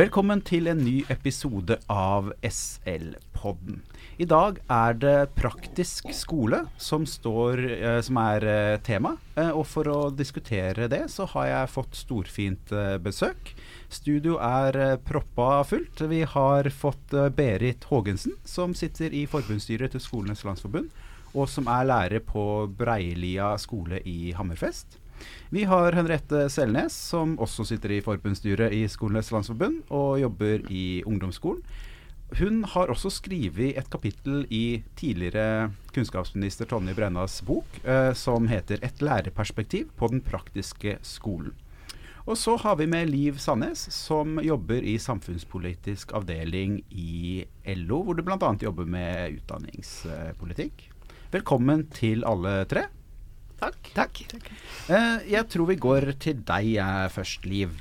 Velkommen til en ny episode av SL-podden. I dag er det praktisk skole som, står, eh, som er eh, tema. Eh, og for å diskutere det, så har jeg fått storfint besøk. Studio er proppa fullt. Vi har fått Berit Haagensen, som sitter i forbundsstyret til Skolenes landsforbund, og som er lærer på Breilia skole i Hammerfest. Vi har Henriette Selnes, som også sitter i forbundsstyret i Skolenes landsforbund og jobber i ungdomsskolen. Hun har også skrevet et kapittel i tidligere kunnskapsminister Tonje Brennas bok eh, som heter 'Et lærerperspektiv på den praktiske skolen'. Og så har vi med Liv Sandnes, som jobber i samfunnspolitisk avdeling i LO, hvor du bl.a. jobber med utdanningspolitikk. Velkommen til alle tre. Takk. Takk. Eh, jeg tror vi går til deg eh, først, Liv.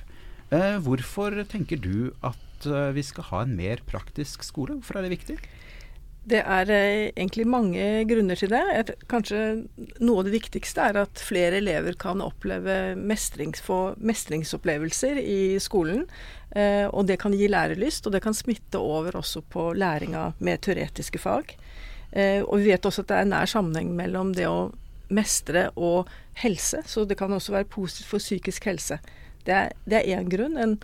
Uh, hvorfor tenker du at uh, vi skal ha en mer praktisk skole? Hvorfor er det viktig? Det er egentlig mange grunner til det. Et, kanskje noe av det viktigste er at flere elever kan oppleve mestrings, få mestringsopplevelser i skolen. Og det kan gi lærelyst, og det kan smitte over også på læringa med teoretiske fag. Og vi vet også at det er nær sammenheng mellom det å mestre og helse, så det kan også være positivt for psykisk helse. Det er én grunn. En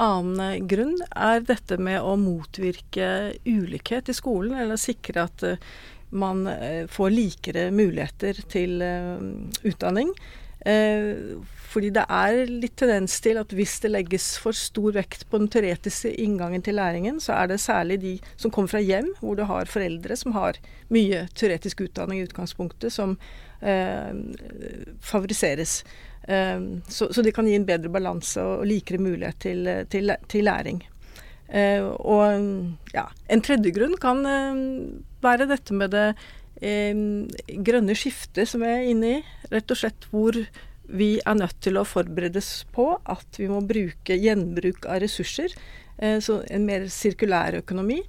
annen grunn er dette med å motvirke ulikhet i skolen, eller sikre at uh, man uh, får likere muligheter til utdanning. fordi det er litt tendens til at hvis det legges for stor vekt på den teoretiske inngangen til læringen, så er det særlig de som kommer fra hjem hvor du har foreldre som har mye teoretisk utdanning i utgangspunktet, som favoriseres. Um, så, så, det kan gi en bedre balanse og likere mulighet til, til, til læring. Og ja, En tredje grunn kan være dette med det grønne skiftet som vi er inne i. Rett og slett hvor vi er nødt til å forberedes på at vi må bruke gjenbruk av ressurser. så en mer sirkulær økonomi.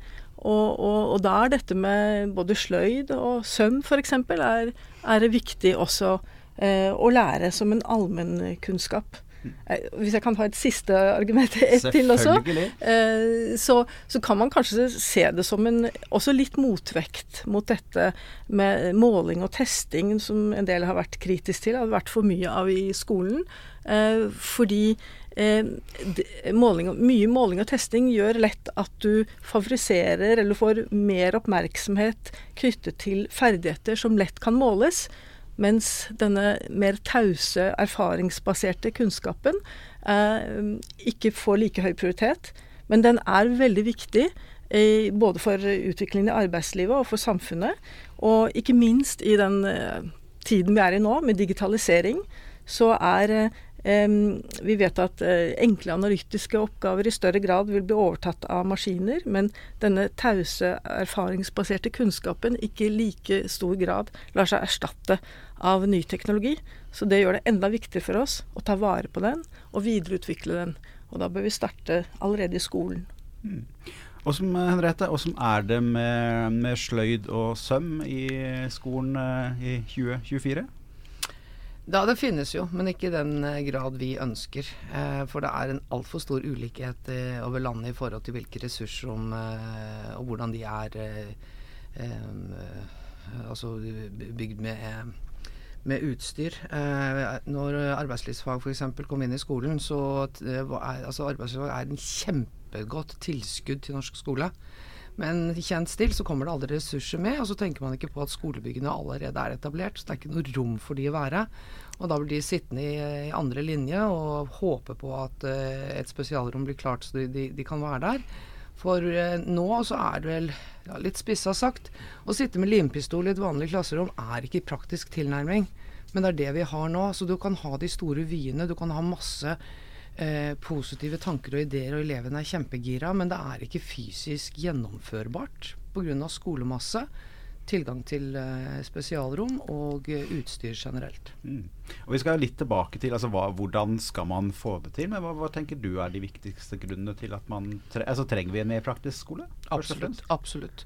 Og, og, og, da er dette med både sløyd og søm f.eks. Er, er viktig også eh, å lære som en allmennkunnskap. Eh, hvis jeg kan ha et siste argument et til også, eh, så, så, kan man kanskje se det som en også litt motvekt mot dette med måling og testing, som en del har vært kritisk til. Det har vært for mye av i skolen. Eh, fordi Eh, måling, mye måling og testing gjør lett at du favoriserer eller får mer oppmerksomhet knyttet til ferdigheter som lett kan måles. Mens denne mer tause, erfaringsbaserte kunnskapen eh, ikke får like høy prioritet. Men den er veldig viktig eh, både for utviklingen i arbeidslivet og for samfunnet. Og ikke minst i den eh, tiden vi er i nå, med digitalisering, så er eh, vi vet at eh, enkle analytiske oppgaver i større grad vil bli overtatt av maskiner, men denne tause, erfaringsbaserte kunnskapen ikke i like stor grad lar seg erstatte av ny teknologi. Så det gjør det enda viktigere for oss å ta vare på den og videreutvikle den. Og da bør vi starte allerede i skolen. Mm. Henriette, hvordan er det med, med, sløyd og søm i skolen uh, i 2024? Da, Det finnes jo, men ikke i den eh, grad vi ønsker. Eh, for det er en altfor stor ulikhet eh, over landet i forhold til hvilke ressurser om, og hvordan de er altså bygd med med utstyr. Når arbeidslivsfag f.eks. kom inn i skolen, så altså arbeidslivsfag er en kjempegodt tilskudd til norsk skole. Men kjent still så kommer det aldri ressurser med, og så tenker man ikke på at skolebyggene allerede er etablert. Så det er ikke noe rom for de å være. Og da blir de sittende i, i andre linje og håpe på at uh, et spesialrom blir klart så de, de, de kan være der. For uh, nå så er det vel, ja, litt spissa sagt, å sitte med limpistol i et vanlig klasserom er ikke praktisk tilnærming. Men det er det vi har nå. Så du kan ha de store vyene, du kan ha masse eh, positive tanker og ideer, og elevene er kjempegira, men det er ikke fysisk gjennomførbart pga. skolemasse. Tilgang til eh, spesialrom og uh, utstyr generelt. Mm. Og Vi skal litt tilbake til altså, hva, hvordan skal man få det til. Men hva, hva, tenker du er de viktigste grunnene til at man tre altså, Trenger vi en mer praktisk skole? Absolutt. absolutt.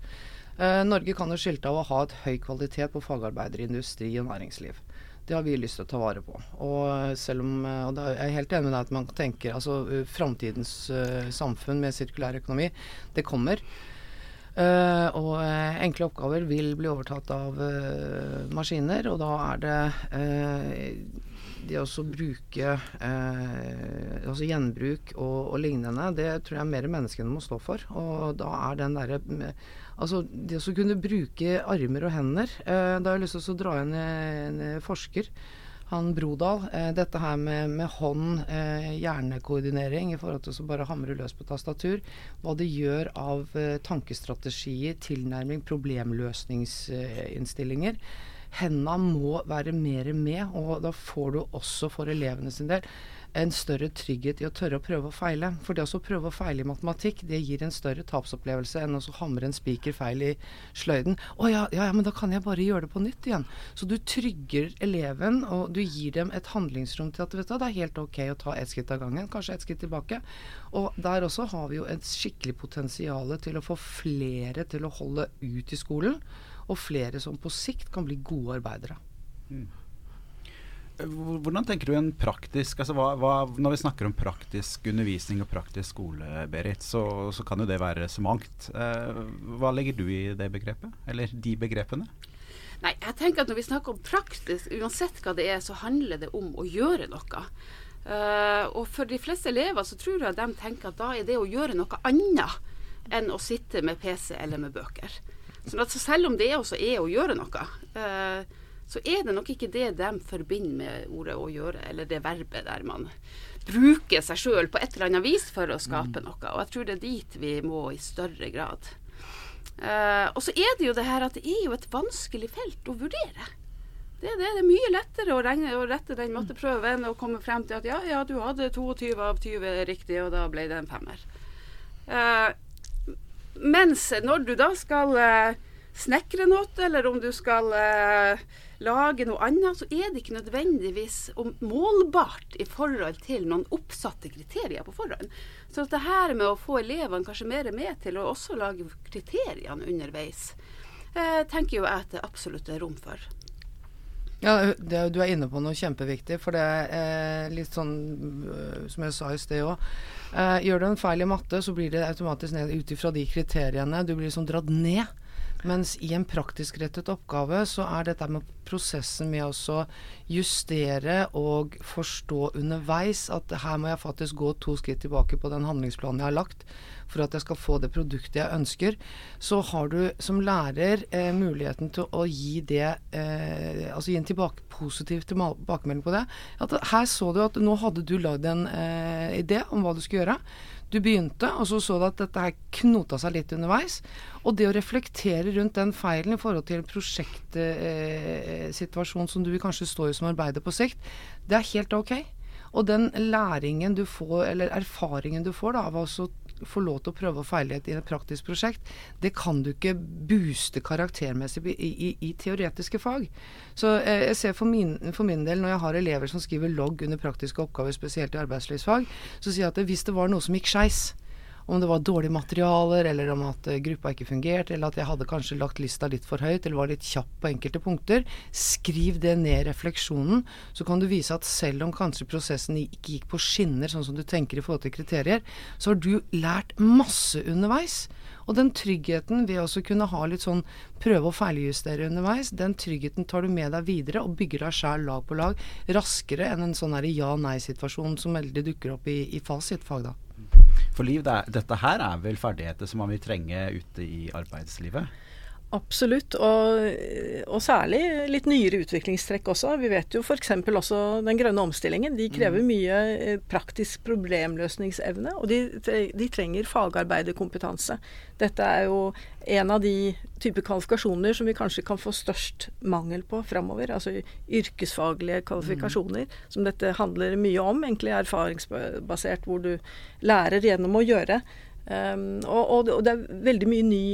Eh, Norge kan jo skilte av å ha et høy kvalitet på fagarbeidere, industri og næringsliv. Det har vi lyst til å ta vare på. Og selv om og da er jeg helt enig med deg at man tenker altså framtidens uh, samfunn med sirkulær økonomi, det kommer. Uh, og uh, enkle oppgaver vil bli overtatt av maskiner, og da er det det å bruke altså gjenbruk og, og, lignende, det tror jeg mer menneskene må stå for. Og da er den derre Altså det å kunne bruke armer og hender Da har jeg lyst til å dra inn en forsker han Brodal. Eh, dette her med, med hånd, eh, hjernekoordinering i forhold til å bare hamre løs på tastatur. Hva det gjør av eh, tankestrategier, tilnærming, problemløsningsinnstillinger. Henda må være mer med, og da får du også for elevene sin del en større trygghet i å tørre å prøve og feile. For det å prøve å feile i matematikk, det gir en større tapsopplevelse enn å hamre en spiker feil i sløyden. Å ja, ja, ja, men da kan jeg bare gjøre det på nytt igjen. Så du trygger eleven, og du gir dem et handlingsrom til at vet du, det er helt ok å ta ett skritt av gangen, kanskje ett skritt tilbake. Og der også har vi jo et skikkelig potensial til å få flere til å holde ut i skolen, og flere som på sikt kan bli gode arbeidere. Mm. Hvordan tenker du en praktisk altså hva, hva, Når vi snakker om praktisk undervisning og praktisk skole, Berit, så, så kan jo det være så mangt. Eh, hva legger du i det begrepet? Eller de begrepene? Nei, jeg tenker at Når vi snakker om praktisk, uansett hva det er, så handler det om å gjøre noe. Uh, og for de fleste elever så tror jeg de tenker at da er det å gjøre noe annet enn å sitte med PC eller med bøker. Så selv om det også er å gjøre noe, uh, så er det nok ikke det de forbinder med ordet å gjøre, eller det verbet der man bruker seg sjøl på et eller annet vis for å skape mm. noe. Og jeg tror det er dit vi må i større grad. Uh, og så er det jo det her at det er jo et vanskelig felt å vurdere. Det, det, det er mye lettere å, regne, å rette den matteprøven og komme frem til at ja, ja, du hadde 22 av 20 riktig, og da ble det en femmer. Uh, mens når du da skal uh, snekre noe, eller om du skal uh, lage noe annet, så er det ikke nødvendigvis målbart i forhold til noen oppsatte kriterier på forhånd. Så det her med å få elevene kanskje mer med til å også lage kriteriene underveis, eh, tenker jo jeg at det absolutt er rom for. Ja, det, Du er inne på noe kjempeviktig. For det er eh, litt sånn øh, som jeg sa i sted òg. Eh, gjør du en feil i matte, så blir det automatisk ned ut ifra de kriteriene. Du blir liksom dratt ned. Mens i en praktisk rettet oppgave så er dette med prosessen med å justere og forstå underveis at her må jeg faktisk gå to skritt tilbake på den handlingsplanen jeg har lagt for at jeg skal få det produktet jeg ønsker, så har du som lærer eh, muligheten til å gi det eh, Altså gi en tilbake, positiv tilbakemelding på det. At her så du at nå hadde du lagd en eh, idé om hva du skulle gjøre. Du begynte, og så så du at dette her knota seg litt underveis. Og det å reflektere rundt den feilen i forhold til prosjektsituasjonen eh, som du kanskje stå i som arbeider på sikt, det er helt ok. Og den læringen du får, eller erfaringen du får da, av å få lov til å prøve og feile i et praktisk prosjekt, det kan du ikke booste karaktermessig i, i, i teoretiske fag. Så eh, jeg ser for min, for min, del, når jeg har elever som skriver logg under praktiske oppgaver, spesielt i arbeidslivsfag, så sier jeg at hvis det var noe som gikk skeis, om det var dårlige materialer, eller om at uh, gruppa ikke fungerte, eller at jeg hadde kanskje lagt lista litt for høyt, eller var litt kjapp på enkelte punkter. Skriv det ned i refleksjonen, så kan du vise at selv om kanskje prosessen ikke gikk på skinner, sånn som du tenker i forhold til kriterier, så har du lært masse underveis. Og den tryggheten ved å kunne ha litt sånn prøve å feiljustere underveis, den tryggheten tar du med deg videre og bygger deg sjæl lag på lag raskere enn en sånn ja-nei-situasjon som veldig dukker opp i, i fasitfag, da. For Liv, det er, dette her er vel ferdigheter som man vil trenge ute i arbeidslivet? Absolutt, og, og, særlig litt nyere utviklingstrekk også. Vi vet jo f.eks. også den grønne omstillingen. De krever mm. mye eh, praktisk problemløsningsevne, og de, de, trenger fagarbeiderkompetanse. Dette er jo en av de typer kvalifikasjoner som vi kanskje kan få størst mangel på framover. Altså yrkesfaglige kvalifikasjoner, mm. som dette handler mye om. Egentlig erfaringsbasert, hvor du lærer gjennom å gjøre. Um, og, og, det er veldig mye ny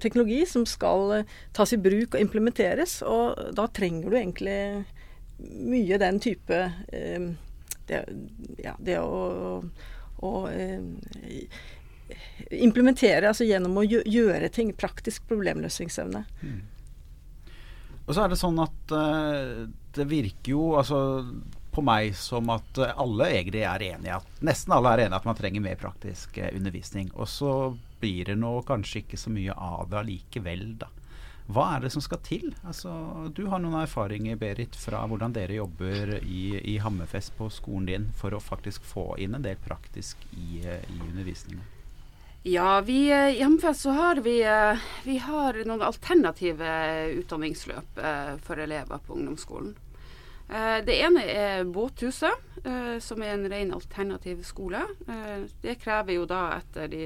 teknologi som skal uh, tas i bruk og implementeres. Og da trenger du egentlig mye den type um, det, ja, det, å, å um, implementere altså gjennom å gjøre ting. Praktisk problemløsningsevne. Mm. Og så er det sånn at uh, det virker jo altså på meg som at alle egentlig er enige at nesten alle er enige at man trenger mer praktisk uh, undervisning. Og så blir det nå kanskje ikke så mye av det allikevel, da. Hva er det som skal til? Altså, du har noen erfaringer Berit, fra hvordan dere jobber i, i Hammerfest på skolen din for å faktisk få inn en del praktisk i, i undervisningen. Ja, vi, i Hammerfest så har vi, vi har noen alternative utdanningsløp eh, for elever på ungdomsskolen. Eh, det ene er Båthuset, eh, som er en ren alternativ skole. Det krever jo da etter de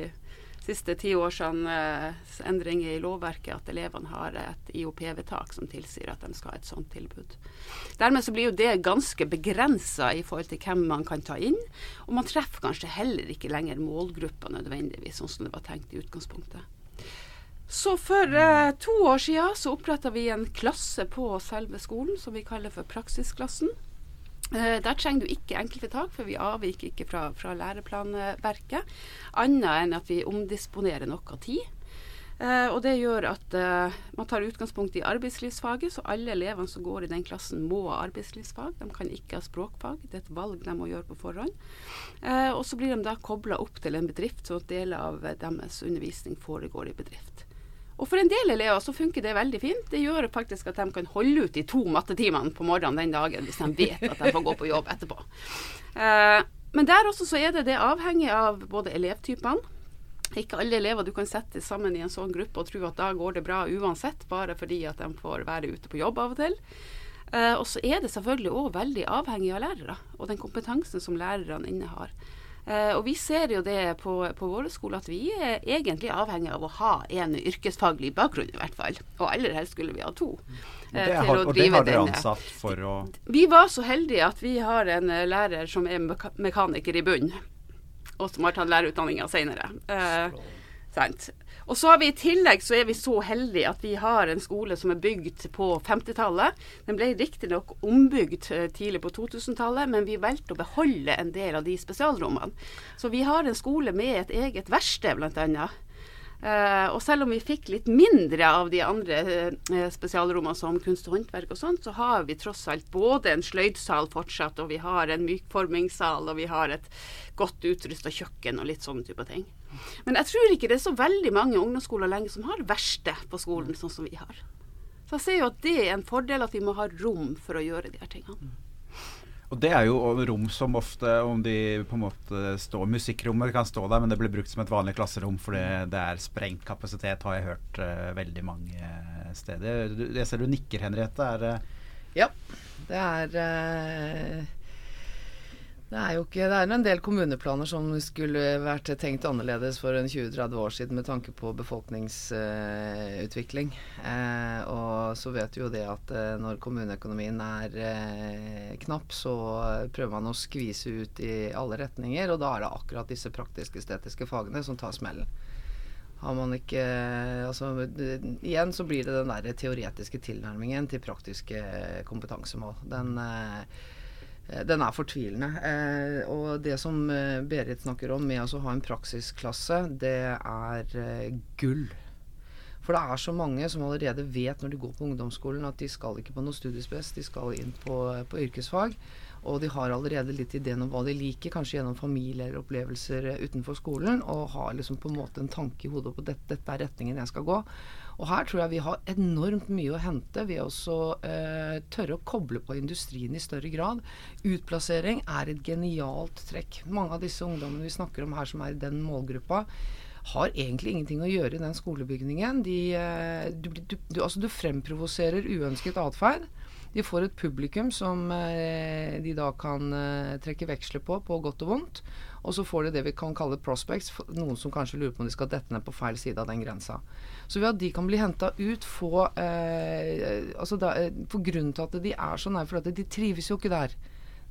siste ti årsene eh, endringer i lovverket at elevene har et IOP-vedtak som tilsier at de skal ha et sånt tilbud. Dermed så blir jo det ganske begrensa i forhold til hvem man kan ta inn. Og man treffer kanskje heller ikke lenger målgruppa nødvendigvis, sånn som det var tenkt i utgangspunktet. Så for eh, to år siden så oppretta vi en klasse på selve skolen som vi kaller for praksisklassen. Eh, der trenger du ikke enkeltvedtak, for vi avviker ikke fra, fra læreplanverket. Annet enn at vi omdisponerer noe tid. Eh, og det gjør at uh, man tar utgangspunkt i arbeidslivsfaget, så alle elevene som går i den klassen må ha arbeidslivsfag. De kan ikke ha språkfag. Det er et valg de må gjøre på forhånd. Uh, og så blir de da kobla opp til en bedrift, så deler av deres undervisning foregår i bedrift. Og for en del elever så funker det veldig fint. Det gjør faktisk at de kan holde ut de to mattetimene på morgenen den dagen hvis de vet at de får gå på jobb etterpå. Eh, men der også så er det det avhengig av både elevtypene. Ikke alle elever du kan sette sammen i en sånn gruppe og tro at da går det bra uansett, bare fordi at de får være ute på jobb av og til. Eh, og så er det selvfølgelig òg veldig avhengig av lærere og den kompetansen som lærerne innehar. Uh, og vi ser jo det på, på våre skoler at vi er egentlig avhengig av å ha en yrkesfaglig bakgrunn, i hvert fall. Og aller helst skulle vi ha to. Uh, det har, og det har dere ansatt for å Vi var så heldige at vi har en uh, lærer som er mekaniker i bunn, og som har tatt lærerutdanninga seinere. sant? Og så har vi i tillegg så er vi så heldige at vi har en skole som er bygd på 50-tallet. Den ble riktignok ombygd eh, tidlig på 2000-tallet, men vi valgte å beholde en del av de spesialrommene. Så vi har en skole med et eget verksted, bl.a. Uh, og selv om vi fikk litt mindre av de andre uh, spesialrommene som kunst og håndverk og sånt, så har vi tross alt både en sløydsal fortsatt, og vi har en mykformingssal, og vi har et godt utrusta kjøkken og litt sånne type ting. Men jeg tror ikke det er så veldig mange ungdomsskoler lenger som har verksted på skolen, sånn som vi har. Så jeg ser jo at det er en fordel at vi må ha rom for å gjøre de her tingene. Og det er jo rom som ofte, om de på en måte står Musikkrommet kan stå der, men det blir brukt som et vanlig klasserom fordi det er sprengt kapasitet, har jeg hørt uh, veldig mange steder. Du, jeg ser du nikker, Henriette. Er uh... Ja. Det er uh det er jo ikke Det er en del kommuneplaner som skulle vært tenkt annerledes for en 20-30 år siden med tanke på befolkningsutvikling. Eh, og så vet du jo det at eh, når kommuneøkonomien er eh, knapp, så prøver man å skvise ut i alle retninger, og da er det akkurat disse praktisk-estetiske fagene som tar smellen. Har man ikke altså, Igjen så blir det den der teoretiske tilnærmingen til praktiske kompetansemål. Den eh, Eh, den er fortvilende. Eh, og det som eh, Berit snakker om med å ha en praksisklasse, det er eh, gull. For det er så mange som allerede vet når de går på ungdomsskolen at de skal ikke på noe studiespes, de skal inn på, på yrkesfag. Og de har allerede litt ideen om hva de liker, kanskje gjennom familie eller opplevelser eh, utenfor skolen. Og har liksom på en måte en tanke i hodet på at dette, dette er retningen jeg skal gå. Og her tror jeg vi har enormt mye å hente ved å eh, tørre å koble på industrien i større grad. Utplassering er et genialt trekk. Mange av disse ungdommene vi snakker om her som er i den målgruppa, har egentlig ingenting å gjøre i den skolebygningen. De, eh, du, du, du, altså du fremprovoserer uønsket atferd. De får et publikum som eh, de da kan eh, trekke veksler på, på godt og vondt. Og så får de det vi kan kalle prospects, noen som kanskje lurer på om de skal dette ned på feil side av den grensa. Så ved at de kan bli henta ut, få eh, altså da, eh, For grunnen til at de er så nær, for at de trives jo ikke der.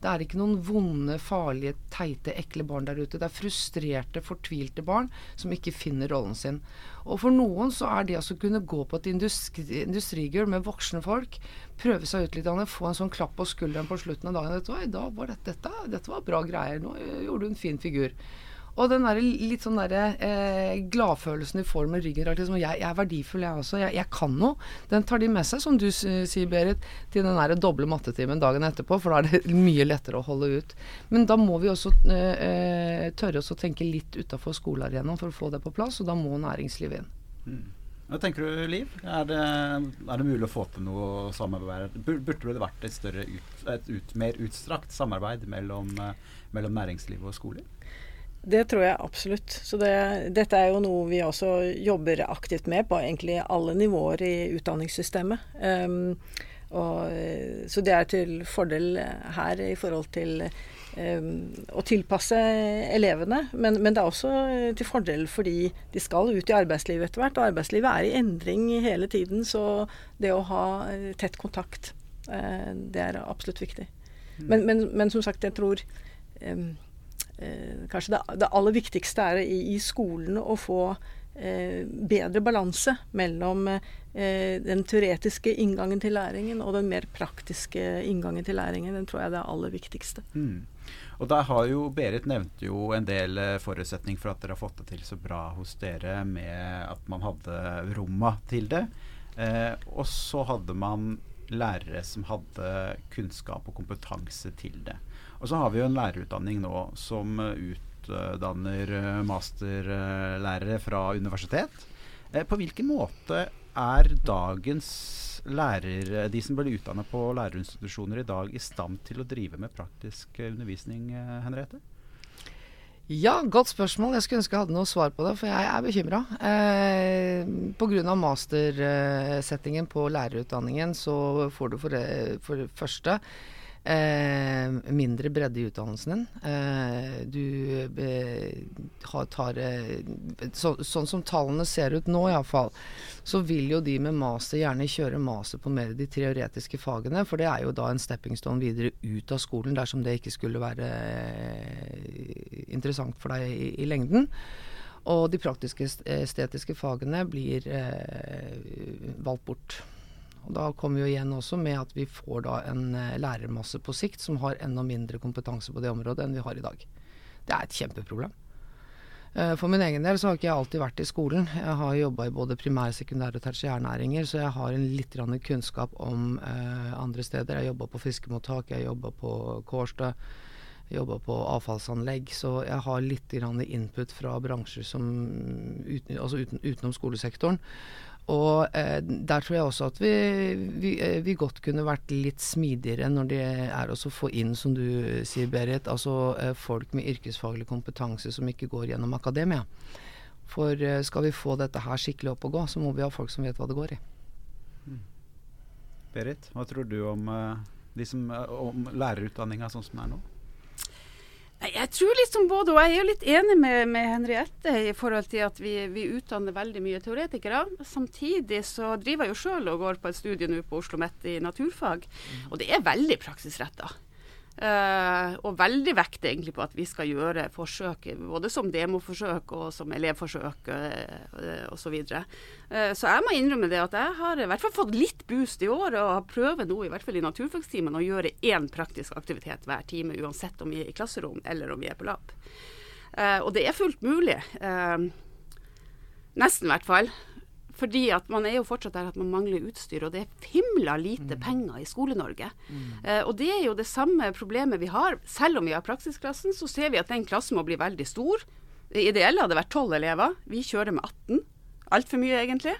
Det er ikke noen vonde, farlige, teite, ekle barn der ute. Det er frustrerte, fortvilte barn som ikke finner rollen sin. Og for noen så er det å kunne gå på et industri, industrigulv med voksne folk, prøve seg ut litt, få en sånn klapp på skulderen på slutten av dagen Vet du hva, var dette, dette, dette var bra greier. Nå gjorde du en fin figur. Og den der, litt sånn derre eh, gladfølelsen de får med ryggen liksom, jeg, jeg, er verdifull, jeg også. Jeg, jeg, kan noe. Den tar de med seg, som du sier, Berit, til den der doble mattetimen dagen etterpå. For da er det mye lettere å holde ut. Men da må vi også eh, eh tørre oss å tenke litt utafor skolearenaen for å få det på plass, og da må næringslivet inn. Mm. Hva tenker du, Liv? Er det, er det, mulig å få til noe samarbeid? Burde det vært et, større et ut, mer utstrakt samarbeid mellom, eh, mellom næringsliv og skoler? Det tror jeg absolutt. Så det, dette er jo noe vi også jobber aktivt med på egentlig alle nivåer i utdanningssystemet. Um, og, så det er til fordel her i forhold til um, å tilpasse elevene. Men, men, det er også til fordel fordi de skal ut i arbeidslivet etter hvert. Og arbeidslivet er i endring hele tiden, så det å ha tett kontakt, uh, det er absolutt viktig. Mm. Men, men, men, som sagt, jeg tror um, eh, kanskje det, det, aller viktigste er i, i skolen å få eh, bedre balanse mellom eh, den teoretiske inngangen til læringen og den mer praktiske inngangen til læringen. Den tror jeg er det aller viktigste. Mm. Og der har jo Berit nevnte jo en del eh, forutsetning for at dere har fått det til så bra hos dere med at man hadde romma til det. Eh, og så hadde man lærere som hadde kunnskap og kompetanse til det. Og så har vi jo en lærerutdanning nå som utdanner eh, masterlærere fra universitet. Eh, på hvilken måte er dagens lærere, de som blir utdannet på lærerinstitusjoner i dag, i stand til å drive med praktisk undervisning, eh, Henriette? Ja, godt spørsmål. Jeg skulle ønske jeg hadde noe svar på det, for jeg er bekymra. Eh, Pga. mastersettingen på lærerutdanningen så får du for det, for det første Eh, mindre bredde i utdannelsen din. Eh, du eh, tar eh, så, Sånn som tallene ser ut nå, iallfall, så vil jo de med master gjerne kjøre master på mer de teoretiske fagene. For det er jo da en stepping stone videre ut av skolen, dersom det ikke skulle være eh, interessant for deg i, i lengden. Og de praktiske estetiske fagene blir eh, valgt bort. Og Da kommer vi jo igjen også med at vi får da en eh, lærermasse på sikt som har enda mindre kompetanse på det området enn vi har i dag. Det er et kjempeproblem. Eh, for min egen del så har ikke jeg alltid vært i skolen. Jeg har jobba i både primær-, sekundær- og tertiærnæringer, så jeg har en litt kunnskap om eh, andre steder. Jeg jobba på fiskemottak, jeg jobba på Kårstø, jeg jobba på avfallsanlegg. Så jeg har litt input fra bransjer som uten, altså uten, utenom skolesektoren. Og eh, der tror jeg også at vi, vi, eh, vi, godt kunne vært litt smidigere når det er å få inn, som du sier Berit, altså eh, folk med yrkesfaglig kompetanse som ikke går gjennom akademia. For eh, skal vi få dette her skikkelig opp og gå, så må vi ha folk som vet hva det går i. Mm. Berit, hva tror du om, de som, om lærerutdanninga sånn som den er nå? Jeg tror liksom både, og jeg er jo litt enig med, med Henriette i forhold til at vi, vi, utdanner veldig mye teoretikere. Samtidig så driver jeg jo sjøl og går på et studie nå på Oslo OsloMet i naturfag, og det er veldig praksisretta. Uh, og veldig vekt egentlig på at vi skal gjøre forsøk, både som demoforsøk og som elevforsøk uh, osv. Så, uh, så jeg må innrømme det at jeg har i hvert fall fått litt boost i år, og prøver nå i hvert fall i naturfagstimen å gjøre én praktisk aktivitet hver time, uansett om vi er i klasserom eller om vi er på lab. Uh, og det er fullt mulig. nesten, i hvert fall. Fordi at man er jo fortsatt der at man mangler utstyr, og det er himla lite mm. penger i Skole-Norge. Mm. Eh, og det er jo det samme problemet vi har. Selv om vi har praksisklassen, så ser vi at den klassen må bli veldig stor. Det ideelle hadde vært tolv elever. Vi kjører med 18. Altfor mye, egentlig.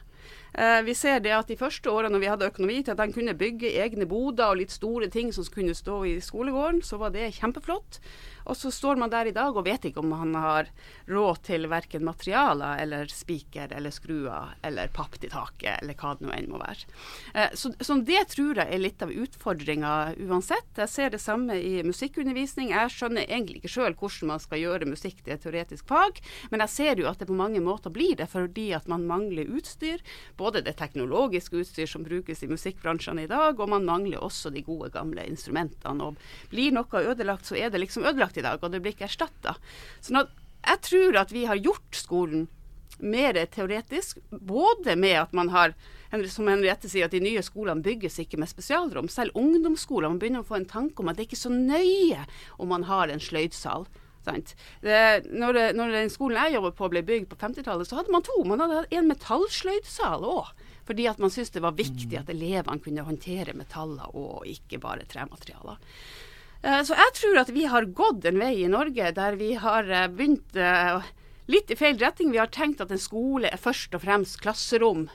Eh, vi ser det at de første årene når vi hadde økonomi til at de kunne bygge egne boder og litt store ting som kunne stå i skolegården, så var det kjempeflott. Og så står man der i dag og vet ikke om han har råd til verken materialer eller spiker eller skruer eller papp til taket, eller hva det nå enn må være. Eh, så, så, det tror jeg er litt av utfordringa uansett. Jeg ser det samme i musikkundervisning. Jeg skjønner egentlig ikke sjøl hvordan man skal gjøre musikk til et teoretisk fag, men jeg ser jo at det på mange måter blir det fordi at man mangler utstyr. Både det teknologiske utstyr som brukes i musikkbransjene i dag, og man mangler også de gode, gamle instrumentene. Og blir noe ødelagt, så er det liksom ødelagt i dag, og det blir ikke erstatta. Så jeg tror at vi har gjort skolen mer teoretisk, både med at man har som Henriette sier, at de nye skolene bygges ikke med spesialrom. Selv ungdomsskoler man begynner å få en tanke om at det ikke er så nøye om man har en sløydsal. Sant? Det, når, det, når den skolen jeg jobber på ble bygd på 50-tallet, så hadde man to. Man hadde en metallsløydsal òg. Fordi at man syntes det var viktig at elevene kunne håndtere metaller og ikke bare trematerialer. Eh, så jeg tror at vi har gått en vei i Norge der vi har eh, begynt eh, litt i feil retning. Vi har tenkt at en skole er først og fremst klasserom.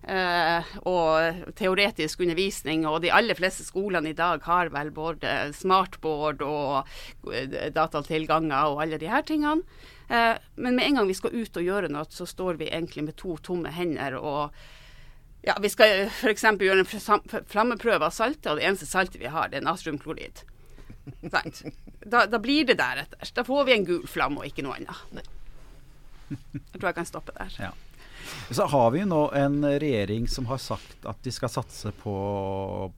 Og teoretisk undervisning. Og de aller fleste skolene i dag har vel både smartboard og datatilganger og alle de her tingene. Men med en gang vi skal ut og gjøre noe, så står vi egentlig med to tomme hender. og ja, Vi skal f.eks. gjøre en flammeprøve av saltet, og det eneste saltet vi har, det er natriumklorid. Da, da, blir det deretter. Da får vi en gul flamme og ikke noe annet. Jeg tror jeg kan stoppe der. Ja. Så har vi nå en regjering som har sagt at de skal satse på,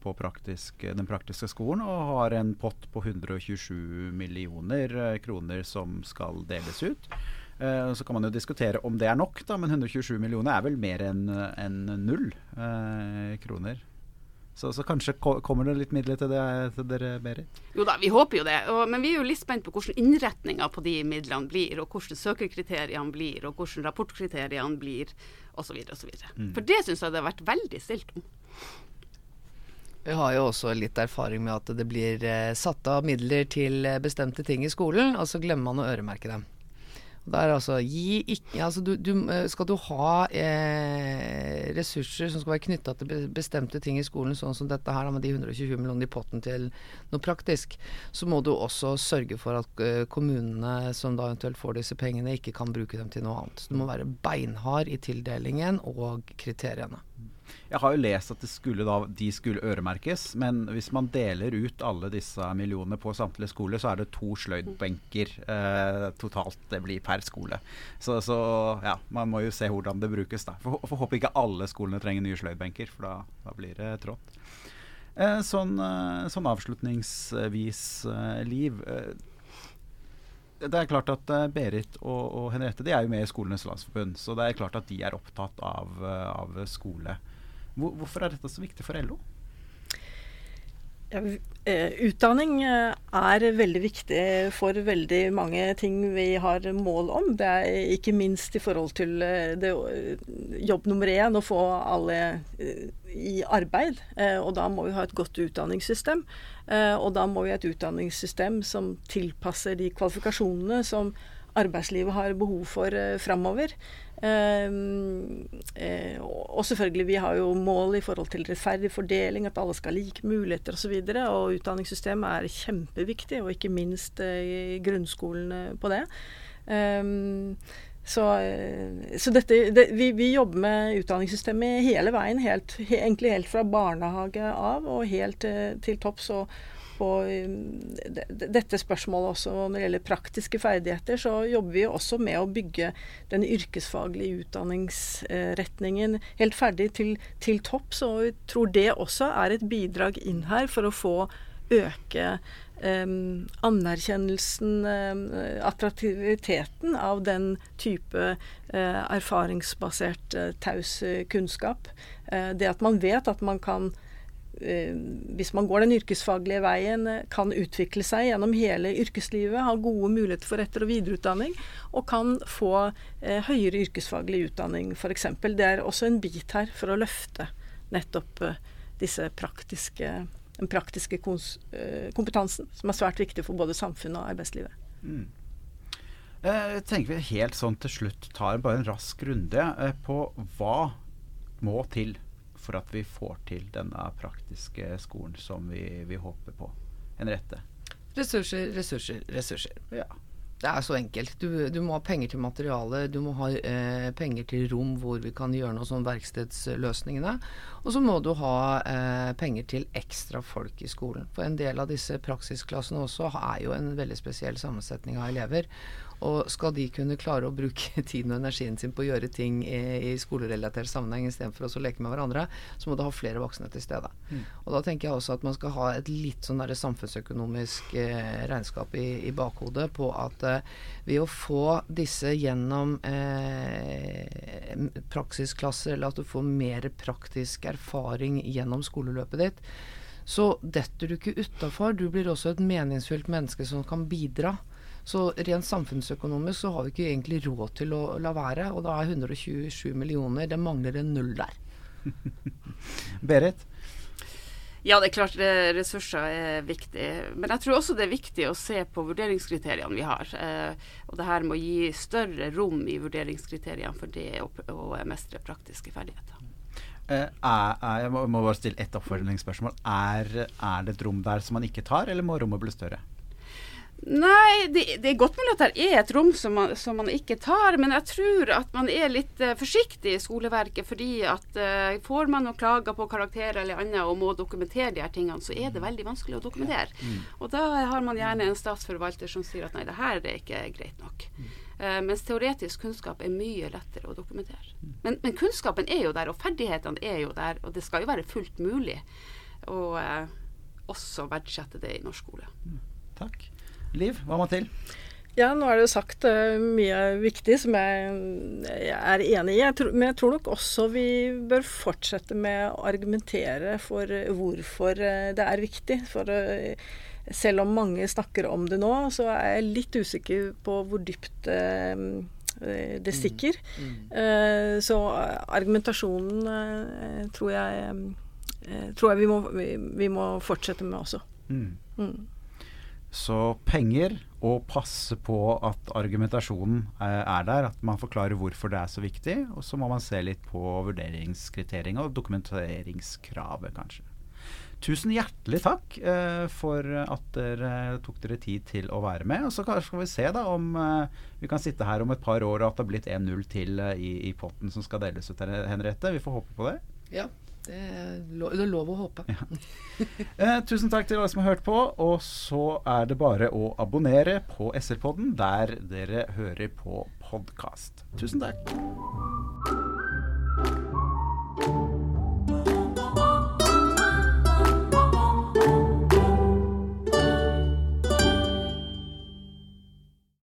på praktisk, den praktiske skolen, og har en pott på 127 millioner eh, kroner som skal deles ut. Uh, så kan man jo diskutere om det er nok, da, men 127 millioner er vel mer enn en null eh, kroner. Så, så, kanskje kommer det litt midler til, det, til dere, Berit? Jo da, vi håper jo det. Og, men vi er jo litt spent på hvordan innretninga på de midlene blir, og hvordan søkerkriteriene blir, og hvordan rapportkriteriene blir, osv. osv. Mm. For det syns jeg det har vært veldig stilt om. Vi har jo også litt erfaring med at det blir eh, satt av midler til bestemte ting i skolen, og så glemmer man å øremerke dem. Det er altså, ikke, altså du, du, eh, Skal du ha eh, ressurser som skal være knytta til bestemte ting i skolen, sånn som dette her med de 120 millionene i potten til noe praktisk, så må du også sørge for at uh, kommunene som da eventuelt får disse pengene, ikke kan bruke dem til noe annet. Så du må være beinhard i tildelingen og kriteriene. Jeg har jo lest at skulle da, de skulle øremerkes, men hvis man deler ut alle disse millionene på samtlige skoler, så er det to sløydbenker eh, totalt det blir per skole. Så, så, ja, man må jo se hvordan det brukes. da. For, for håper ikke alle skolene trenger nye sløydbenker, for da, da blir det trått. Eh, sånn, eh, sånn, avslutningsvis, eh, Liv. Eh, det er klart at uh, Berit og, og, Henriette de er jo med i Skolenes landsforbund, så det er klart at de er opptatt av, av skole. Hvor, hvorfor er dette så viktig for LO? Ja, eh, utdanning eh, er veldig viktig for veldig mange ting vi har mål om. Det er ikke minst i forhold til eh, det, jobb nummer én, å få alle i arbeid. Og da må vi ha et godt utdanningssystem. Og da må vi ha et utdanningssystem som tilpasser de kvalifikasjonene som arbeidslivet har behov for framover. Ehm, eh, og selvfølgelig, vi har jo mål i forhold til rettferdig fordeling, at alle skal ha like muligheter osv. Og, så og utdanningssystemet er kjempeviktig, og ikke minst eh, i grunnskolen på det. Um, så, eh, så dette, det, vi, vi, jobber med utdanningssystemet hele veien, helt, egentlig helt fra barnehage av og helt til topps. Og, på dette spørsmålet også når det gjelder praktiske ferdigheter, så jobber vi også med å bygge den yrkesfaglige utdanningsretningen helt ferdig til, til topp. Så vi tror det også er et bidrag inn her for å få øke Um, anerkjennelsen, um, attraktiviteten av den type uh, erfaringsbasert uh, taus kunnskap. Uh, det at man vet at man kan Eh, hvis man går den yrkesfaglige veien, eh, kan utvikle seg gjennom hele yrkeslivet, ha gode muligheter for etter- og videreutdanning, og kan få eh, høyere yrkesfaglig utdanning f.eks. Det er også en bit her for å løfte nettopp eh, disse praktiske, den praktiske kompetansen, som er svært viktig for både samfunnet og arbeidslivet. Mm. Jeg tenker vi helt sånn til slutt tar bare en rask runde på hva må til for at vi får til denne praktiske skolen som vi, vi håper på. Henriette? Ressurser, ressurser, ressurser. Ja. Det er så enkelt. Du, du, må ha penger til materiale, du må ha eh, penger til rom hvor vi kan gjøre noe sånn verkstedsløsningene. Og så må du ha eh, penger til ekstra folk i skolen. For en del av disse praksisklassene også er jo en veldig spesiell sammensetning av elever. Og skal de kunne klare å bruke tiden og energien sin på å gjøre ting i, i skolerelatert sammenheng istedenfor å leke med hverandre, så må du ha flere voksne til stede. Mm. Og da tenker jeg også at man skal ha et litt sånn samfunnsøkonomisk eh, regnskap i, i, bakhodet på at eh, ved å få disse gjennom eh, praksisklasser, eller at du får mer praktisk erfaring gjennom skoleløpet ditt, så detter du ikke utafor. Du blir også et meningsfylt menneske som kan bidra. Så rent samfunnsøkonomisk så har vi ikke egentlig råd til å la være. Og da er 127 millioner Det mangler en null der. Berit? Ja, det er klart ressurser er viktig. Men jeg tror også det er viktig å se på vurderingskriteriene vi har. Eh, og det her med å gi større rom i vurderingskriteriene for det å, å mestre praktiske ferdigheter. Eh, er, er, jeg må, må bare stille ett oppfølgingsspørsmål. Er, er det et rom der som man ikke tar, eller må rommet bli større? Nei, det, det, er godt mulig at det er et rom som man, som man, ikke tar. Men jeg tror at man er litt uh, forsiktig i skoleverket. fordi at uh, får man noen klager på karakterer eller annet og må dokumentere de her tingene, så er det veldig vanskelig å dokumentere. Mm. Og da har man gjerne en statsforvalter som sier at nei, det her er ikke greit nok. Mm. Uh, mens teoretisk kunnskap er mye lettere å dokumentere. Mm. Men, men, kunnskapen er jo der, og ferdighetene er jo der. Og det skal jo være fullt mulig å også verdsette det i norsk skole. Mm. Takk. Liv, hva må til? Ja, nå er det jo sagt uh, mye viktig som jeg, jeg er enig i. Jeg tror, men jeg tror nok også vi bør fortsette med å argumentere for uh, hvorfor uh, det er viktig. For selv om mange snakker om det nå, så er jeg litt usikker på hvor dypt det mm. stikker. Mm. Mm. så argumentasjonen tror jeg, tror jeg vi, må, vi, vi, må, fortsette med også. Mm. Så penger, og passe på at argumentasjonen er der, at man forklarer hvorfor det er så viktig. Og så må man se litt på vurderingskriteriene og dokumenteringskravet, kanskje. Tusen hjertelig takk eh, for at dere tok dere tid til å være med. Og så skal vi se da om eh, vi kan sitte her om et par år og at det har blitt 1-0 til eh, i, i, potten som skal deles ut, Henriette. Vi får håpe på det. Ja. Det er, lov, det er lov å håpe. Ja. Eh, tusen takk til alle som har hørt på. Og så er det bare å abonnere på SL-podden der dere hører på podkast. Tusen takk.